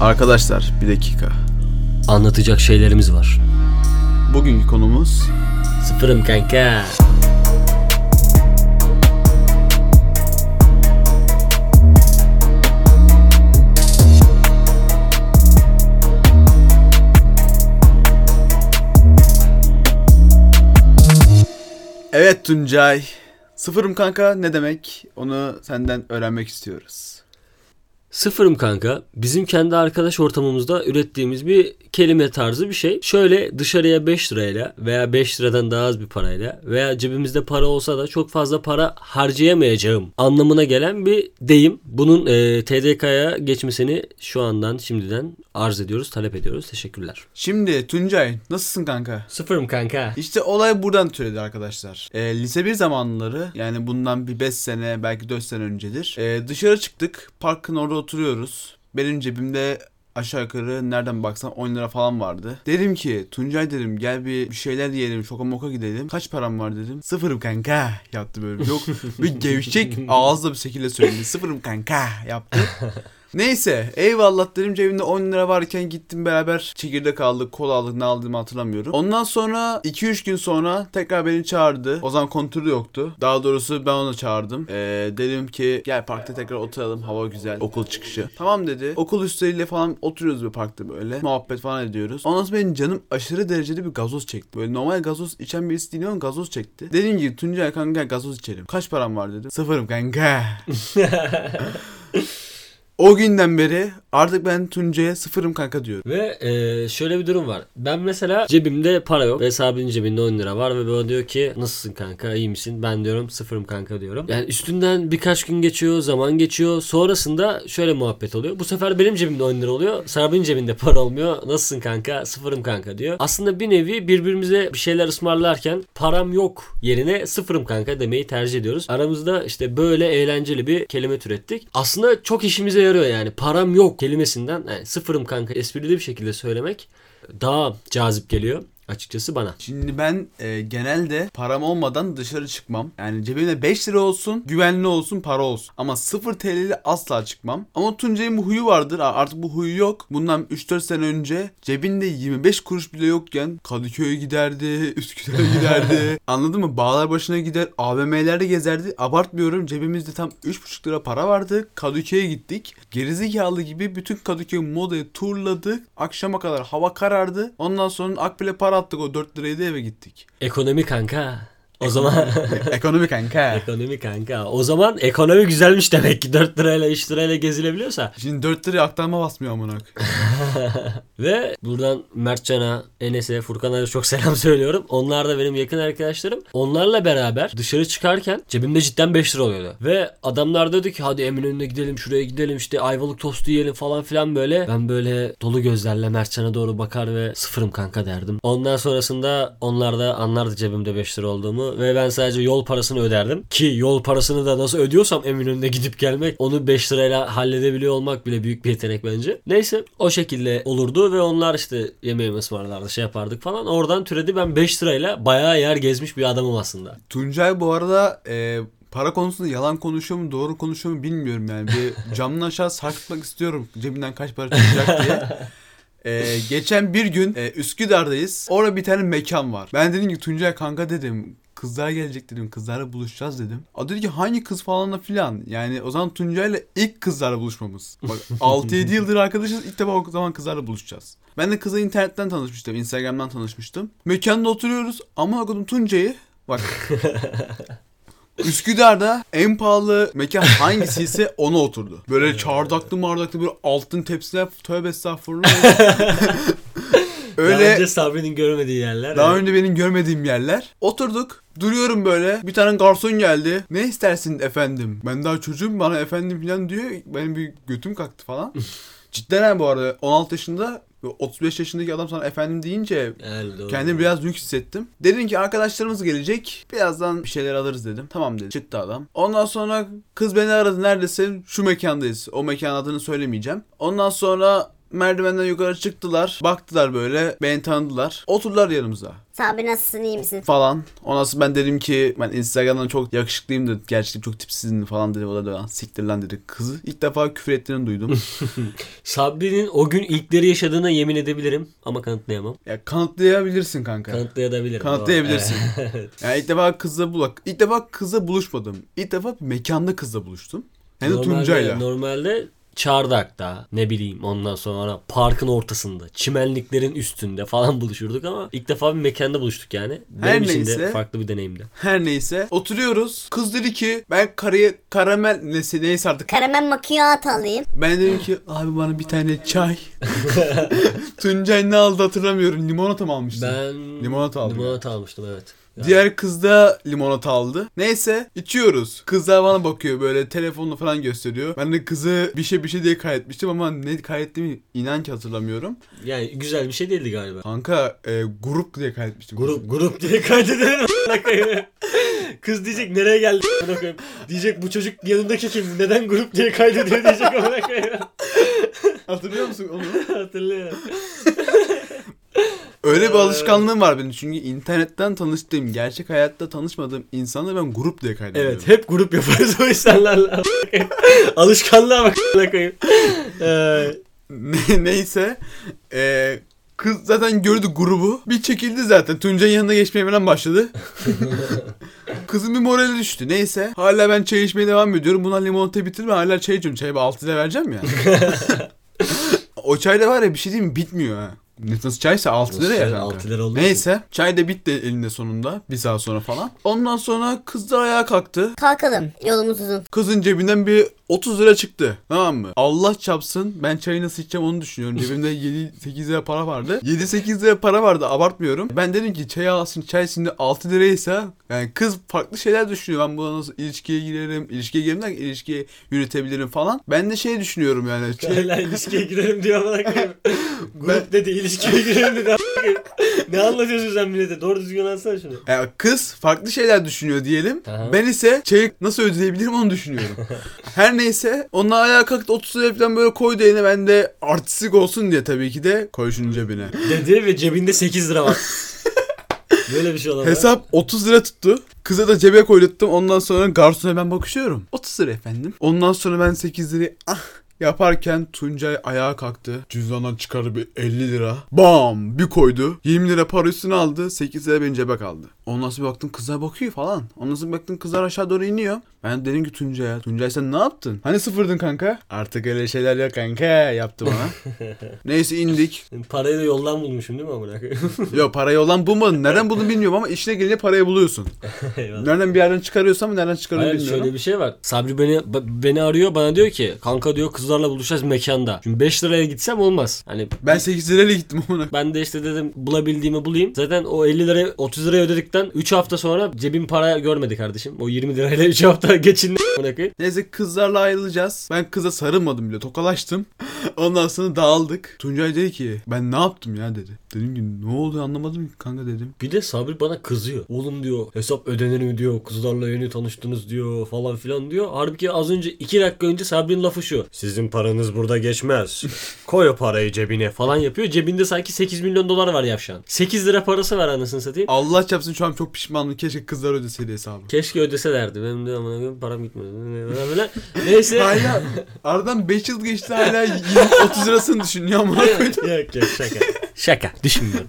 Arkadaşlar bir dakika. Anlatacak şeylerimiz var. Bugünkü konumuz Sıfırım kanka. Evet Tuncay. Sıfırım kanka ne demek? Onu senden öğrenmek istiyoruz. Sıfırım kanka. Bizim kendi arkadaş ortamımızda ürettiğimiz bir kelime tarzı bir şey. Şöyle dışarıya 5 lirayla veya 5 liradan daha az bir parayla veya cebimizde para olsa da çok fazla para harcayamayacağım anlamına gelen bir deyim. Bunun e, TDK'ya geçmesini şu andan şimdiden arz ediyoruz, talep ediyoruz. Teşekkürler. Şimdi Tuncay nasılsın kanka? Sıfırım kanka. İşte olay buradan türedi arkadaşlar. Ee, lise 1 zamanları yani bundan bir 5 sene belki 4 sene öncedir. Ee, dışarı çıktık. Parkın orada oturuyoruz. Benim cebimde aşağı yukarı nereden baksan 10 lira falan vardı. Dedim ki Tuncay dedim gel bir, bir şeyler yiyelim şoka moka gidelim. Kaç param var dedim. Sıfırım kanka yaptı böyle. Yok bir gevşek ağızla bir şekilde söyledi. Sıfırım kanka yaptı. Neyse eyvallah dedim cebimde 10 lira varken gittim beraber çekirdek aldık kola aldık ne aldığımı hatırlamıyorum. Ondan sonra 2-3 gün sonra tekrar beni çağırdı. O zaman kontürü yoktu. Daha doğrusu ben onu çağırdım. Ee, dedim ki gel parkta tekrar oturalım hava güzel okul çıkışı. Tamam dedi. Okul üstleriyle falan oturuyoruz bir parkta böyle. Muhabbet falan ediyoruz. Ondan sonra benim canım aşırı derecede bir gazoz çekti. Böyle normal gazoz içen birisi değil ama gazoz çekti. Dedim ki Tuncay kanka gazoz içelim. Kaç param var dedim. Sıfırım kanka. O günden beri artık ben Tuncay'a sıfırım kanka diyorum. Ve e, şöyle bir durum var. Ben mesela cebimde para yok. Ve Sabri'nin cebinde 10 lira var. Ve bana diyor ki nasılsın kanka iyi misin? Ben diyorum sıfırım kanka diyorum. Yani üstünden birkaç gün geçiyor. Zaman geçiyor. Sonrasında şöyle muhabbet oluyor. Bu sefer benim cebimde 10 lira oluyor. Sabri'nin cebinde para olmuyor. Nasılsın kanka? Sıfırım kanka diyor. Aslında bir nevi birbirimize bir şeyler ısmarlarken param yok yerine sıfırım kanka demeyi tercih ediyoruz. Aramızda işte böyle eğlenceli bir kelime türettik. Aslında çok işimize yarıyor yani. Param yok kelimesinden yani sıfırım kanka esprili bir şekilde söylemek daha cazip geliyor açıkçası bana. Şimdi ben e, genelde param olmadan dışarı çıkmam. Yani cebimde 5 lira olsun, güvenli olsun, para olsun. Ama 0 TL'li asla çıkmam. Ama Tuncay'ın bu huyu vardır. Artık bu huyu yok. Bundan 3-4 sene önce cebinde 25 kuruş bile yokken Kadıköy'e giderdi, Üsküdar'a giderdi. Anladın mı? Bağlar başına gider, AVM'lerde gezerdi. Abartmıyorum. Cebimizde tam 3,5 lira para vardı. Kadıköy'e gittik. Gerizekalı gibi bütün Kadıköy modayı turladık. Akşama kadar hava karardı. Ondan sonra Akbil'e para attık o 4 lirayı da eve gittik. Ekonomi kanka. O zaman Ekonomi kanka. ekonomi kanka. O zaman ekonomi güzelmiş demek ki 4 lirayla 3 lirayla gezilebiliyorsa. Şimdi 4 liraya aktarma basmıyor amına. Ve buradan Mertcan'a, Enes'e, Furkan'a da çok selam söylüyorum. Onlar da benim yakın arkadaşlarım. Onlarla beraber dışarı çıkarken cebimde cidden 5 lira oluyordu. Ve adamlar dedi ki hadi Eminönü'ne gidelim şuraya gidelim işte ayvalık tostu yiyelim falan filan böyle. Ben böyle dolu gözlerle Mertcan'a doğru bakar ve sıfırım kanka derdim. Ondan sonrasında onlar da anlardı cebimde 5 lira olduğumu ve ben sadece yol parasını öderdim. Ki yol parasını da nasıl ödüyorsam Eminönü'ne gidip gelmek onu 5 lirayla halledebiliyor olmak bile büyük bir yetenek bence. Neyse o şekilde olurdu ve onlar işte yemeğimi ısmarlardı şey yapardık falan. Oradan türedi ben 5 lirayla bayağı yer gezmiş bir adamım aslında. Tuncay bu arada e, para konusunda yalan konuşuyor mu doğru konuşuyor mu bilmiyorum yani. Bir camdan aşağı sarkıtmak istiyorum cebinden kaç para çıkacak diye. E, geçen bir gün e, Üsküdar'dayız. Orada bir tane mekan var. Ben dedim ki Tuncay kanka dedim kızlar gelecek dedim. Kızlarla buluşacağız dedim. O dedi ki hangi kız falan da filan. Yani o zaman Tuncay'la ilk kızlarla buluşmamız. Bak 6-7 yıldır arkadaşız ilk defa o zaman kızlarla buluşacağız. Ben de kızla internetten tanışmıştım. Instagram'dan tanışmıştım. Mekanda oturuyoruz. Ama okudum Tuncay'ı. Bak Üsküdar'da en pahalı mekan hangisiyse ona oturdu. Böyle çardaklı mardaklı böyle altın tepsiler tövbe estağfurullah. Daha Öyle önce Sabri'nin görmediği yerler. daha Evet. önce benim görmediğim yerler. Oturduk. Duruyorum böyle. Bir tane garson geldi. Ne istersin efendim? Ben daha çocuğum bana efendim falan diyor. Benim bir götüm kalktı falan. Cidden ha bu arada 16 yaşında ve 35 yaşındaki adam sana efendim deyince Evet. Kendimi biraz lüks hissettim. Dedim ki arkadaşlarımız gelecek. Birazdan bir şeyler alırız dedim. Tamam dedi. Çıktı adam. Ondan sonra kız beni aradı. Neredesin? Şu mekandayız. O mekan adını söylemeyeceğim. Ondan sonra merdivenden yukarı çıktılar. Baktılar böyle. Beni tanıdılar. Oturdular yanımıza Sabri nasılsın iyi misin? falan. Ondan sonra ben dedim ki ben Instagram'dan çok yakışıklıyım dedi. Gerçekten çok tipsizim falan dedi. O da dedi, siktir lan dedi. Kızı ilk defa küfür ettiğini duydum. Sabri'nin o gün ilkleri yaşadığına yemin edebilirim ama kanıtlayamam. ya kanıtlayabilirsin kanka. Kanıtlayabilirim. Kanıtlayabilirsin. Evet. Yani ilk defa kızla bulak. İlk defa kızla buluşmadım. İlk defa bir mekanda kızla buluştum. Hem de Tuncay'la. Normalde Çardak'ta ne bileyim ondan sonra parkın ortasında çimenliklerin üstünde falan buluşurduk ama ilk defa bir mekanda buluştuk yani. Benim Her için neyse. de farklı bir deneyimdi. Her neyse oturuyoruz. Kız dedi ki ben karıya karamel neyse, neyse artık. Karamel macchiato alayım. Ben dedim ki abi bana bir tane çay. Tuncay ne aldı hatırlamıyorum. Limonata mı almıştı? Ben Limonata aldım. Limonata almıştım evet. Yani Diğer kız da limonata aldı. Neyse içiyoruz. Kızlar bana bakıyor böyle telefonla falan gösteriyor. Ben de kızı bir şey bir şey diye kaydetmiştim ama ne kaydettiğimi inan ki hatırlamıyorum. Yani güzel bir şey değildi galiba. Kanka e, grup diye kaydetmiştim. Grup grup diye kaydedelim. Kız diyecek nereye geldi. Diyecek bu çocuk yanındaki kim? Neden grup diye kaydediyor diyecek amına koyayım. Hatırlıyor musun onu? Hatırlıyorum. Öyle bir alışkanlığım var benim çünkü internetten tanıştığım, gerçek hayatta tanışmadığım insanları ben grup diye kaydediyorum. Evet hep grup yaparız o insanlarla. Alışkanlığa bak. Ee, Ne- Neyse. e, kız zaten gördü grubu. Bir çekildi zaten. Tuncay'ın yanına geçmeye falan başladı. Kızın bir morali düştü. Neyse. Hala ben çay içmeye devam ediyorum. Buna limonata bitirme. Hala çay içiyorum. Çayı 6 lira vereceğim ya. o çay da var ya bir şey diyeyim mi? Bitmiyor ha. Nasıl çaysa 6 lira ya Çay kanka. 6 lira olduğu Neyse. Çay da bitti elinde sonunda. Bir saat sonra falan. Ondan sonra kız da ayağa kalktı. Kalkalım yolumuz uzun. Kızın cebinden bir 30 lira çıktı. Tamam mı? Allah çapsın. Ben çayı nasıl içeceğim onu düşünüyorum. Cebimde 7-8 lira para vardı. 7-8 lira para vardı. Abartmıyorum. Ben dedim ki çay alsın. Çay şimdi 6 liraysa yani kız farklı şeyler düşünüyor. Ben buna nasıl ilişkiye girerim. ilişkiye girerim derken ilişkiye yürütebilirim falan. Ben de şey düşünüyorum yani. Çay, Hala ilişkiye girelim diyor koyayım. Grup dedi ilişkiye girelim dedi. Ne anlatıyorsun sen millete? Doğru düzgün anlatsana şunu. yani kız farklı şeyler düşünüyor diyelim. Aha. Ben ise çayı nasıl ödeyebilirim onu düşünüyorum. Her neyse onlar ayağa kalktı 30 lira falan böyle koydu eline ben de artistik olsun diye tabii ki de koy şunun cebine. Dedi ve cebinde 8 lira var. Böyle bir şey olamaz. Hesap 30 lira tuttu. Kıza da cebe koydurttum. Ondan sonra garsona ben bakışıyorum. 30 lira efendim. Ondan sonra ben 8 lirayı ah yaparken Tuncay ayağa kalktı. Cüzdandan çıkardı bir 50 lira. Bam bir koydu. 20 lira para üstüne aldı. 8 lira benim cebe kaldı. Ondan sonra bir baktım kızlar bakıyor falan. Ondan sonra baktım kızlar aşağı doğru iniyor. Ben dedim ki Tuncay'a. Tuncay sen ne yaptın? Hani sıfırdın kanka? Artık öyle şeyler yok kanka yaptı bana. Neyse indik. Parayı da yoldan bulmuşum değil mi amına? Yok parayı olan bulmadın. Nereden buldun bilmiyorum ama işine gelince parayı buluyorsun. Nereden bir yerden çıkarıyorsam nereden çıkarıyorum Hayır bilmiyorum. şöyle bir şey var. Sabri beni beni arıyor bana diyor ki kanka diyor kızlarla buluşacağız mekanda. Şimdi 5 liraya gitsem olmaz. Hani Ben 8 lirayla gittim ona. ben de işte dedim bulabildiğimi bulayım. Zaten o 50 liraya 30 liraya ödedikten 3 hafta sonra cebim para görmedi kardeşim. O 20 lirayla 3 hafta geçindi. amına koyayım. Neyse kızlarla ayrılacağız. Ben kıza sarılmadım bile tokalaştım. Ondan sonra dağıldık. Tuncay dedi ki ben ne yaptım ya dedi. Dedim ki ne oldu anlamadım ki kanka dedim. Bir de Sabri bana kızıyor. Oğlum diyor hesap ödenir mi diyor. Kızlarla yeni tanıştınız diyor falan filan diyor. Halbuki az önce 2 dakika önce Sabri'nin lafı şu. Sizin paranız burada geçmez. Koy o parayı cebine falan yapıyor. Cebinde sanki 8 milyon dolar var yavşan. 8 lira parası var anasını satayım. Allah çapsın şu an çok pişmanım. Keşke kızlar ödeseydi hesabı. Keşke ödeselerdi. Benim de amına koyayım param gitmedi. Böyle. Neyse. Hala aradan 5 yıl geçti hala 20, 30 lirasını düşünüyor ama. yok yok şaka. Şaka düşünmüyorum.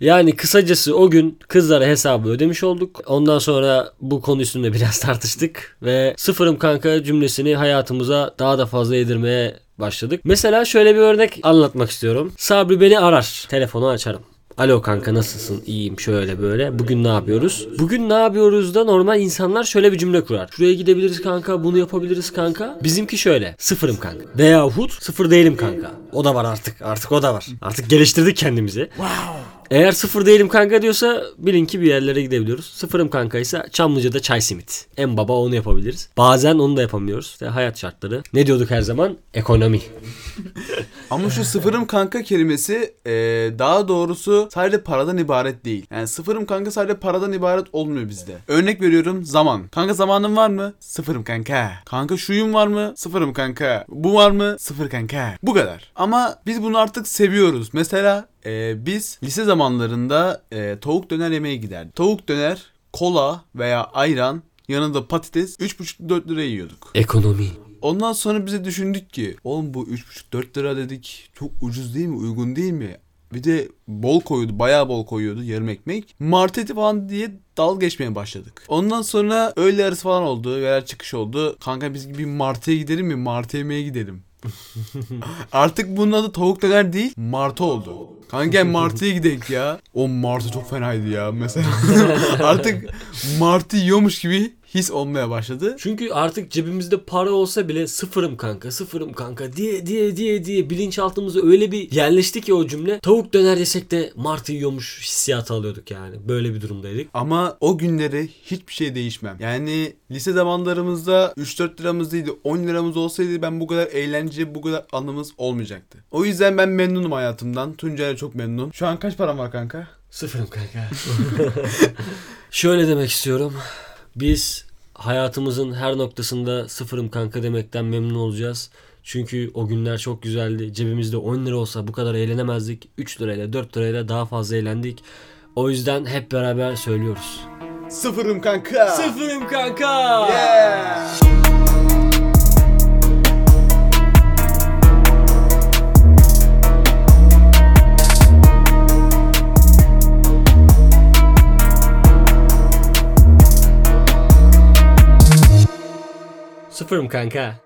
Yani kısacası o gün kızlara hesabı ödemiş olduk. Ondan sonra bu konu üstünde biraz tartıştık. Ve sıfırım kanka cümlesini hayatımıza daha da fazla yedirmeye başladık. Mesela şöyle bir örnek anlatmak istiyorum. Sabri beni arar. Telefonu açarım. Alo kanka nasılsın? İyiyim şöyle böyle. Bugün ne yapıyoruz? Bugün ne yapıyoruz da normal insanlar şöyle bir cümle kurar. Şuraya gidebiliriz kanka, bunu yapabiliriz kanka. Bizimki şöyle. Sıfırım kanka. Veyahut sıfır değilim kanka. O da var artık. Artık o da var. Artık geliştirdik kendimizi. Eğer sıfır değilim kanka diyorsa bilin ki bir yerlere gidebiliyoruz. Sıfırım kanka ise Çamlıca'da çay simit. En baba onu yapabiliriz. Bazen onu da yapamıyoruz. İşte hayat şartları. Ne diyorduk her zaman? Ekonomi. Ama şu sıfırım kanka kelimesi e, daha doğrusu sadece paradan ibaret değil. Yani sıfırım kanka sadece paradan ibaret olmuyor bizde. Örnek veriyorum zaman. Kanka zamanın var mı? Sıfırım kanka. Kanka şuyum var mı? Sıfırım kanka. Bu var mı? Sıfır kanka. Bu kadar. Ama biz bunu artık seviyoruz. Mesela e, biz lise zamanlarında e, tavuk döner yemeye giderdik. Tavuk döner, kola veya ayran yanında patates 3,5-4 liraya yiyorduk. Ekonomi. Ondan sonra bize düşündük ki oğlum bu 3,5-4 lira dedik çok ucuz değil mi uygun değil mi? Bir de bol koyuyordu bayağı bol koyuyordu yarım ekmek. Martı eti falan diye dal geçmeye başladık. Ondan sonra öğle arası falan oldu veya çıkış oldu. Kanka biz bir martıya gidelim mi martı yemeye gidelim. Artık bunun adı tavuk döner değil martı oldu. Kanka martıya gidelim ya. O martı çok fenaydı ya mesela. Artık martı yiyormuş gibi his olmaya başladı. Çünkü artık cebimizde para olsa bile sıfırım kanka, sıfırım kanka diye diye diye diye bilinçaltımıza öyle bir yerleşti ki o cümle. Tavuk döner yesek de martı yiyormuş hissiyatı alıyorduk yani. Böyle bir durumdaydık. Ama o günleri hiçbir şey değişmem. Yani lise zamanlarımızda 3-4 liramız değildi 10 liramız olsaydı ben bu kadar eğlence bu kadar anımız olmayacaktı. O yüzden ben memnunum hayatımdan. Tuncay'a çok memnun. Şu an kaç param var kanka? Sıfırım kanka. Şöyle demek istiyorum. Biz hayatımızın her noktasında sıfırım kanka demekten memnun olacağız. Çünkü o günler çok güzeldi. Cebimizde 10 lira olsa bu kadar eğlenemezdik. 3 lirayla 4 lirayla daha fazla eğlendik. O yüzden hep beraber söylüyoruz. Sıfırım kanka. Sıfırım kanka. Yeah. Sıfırım kanka.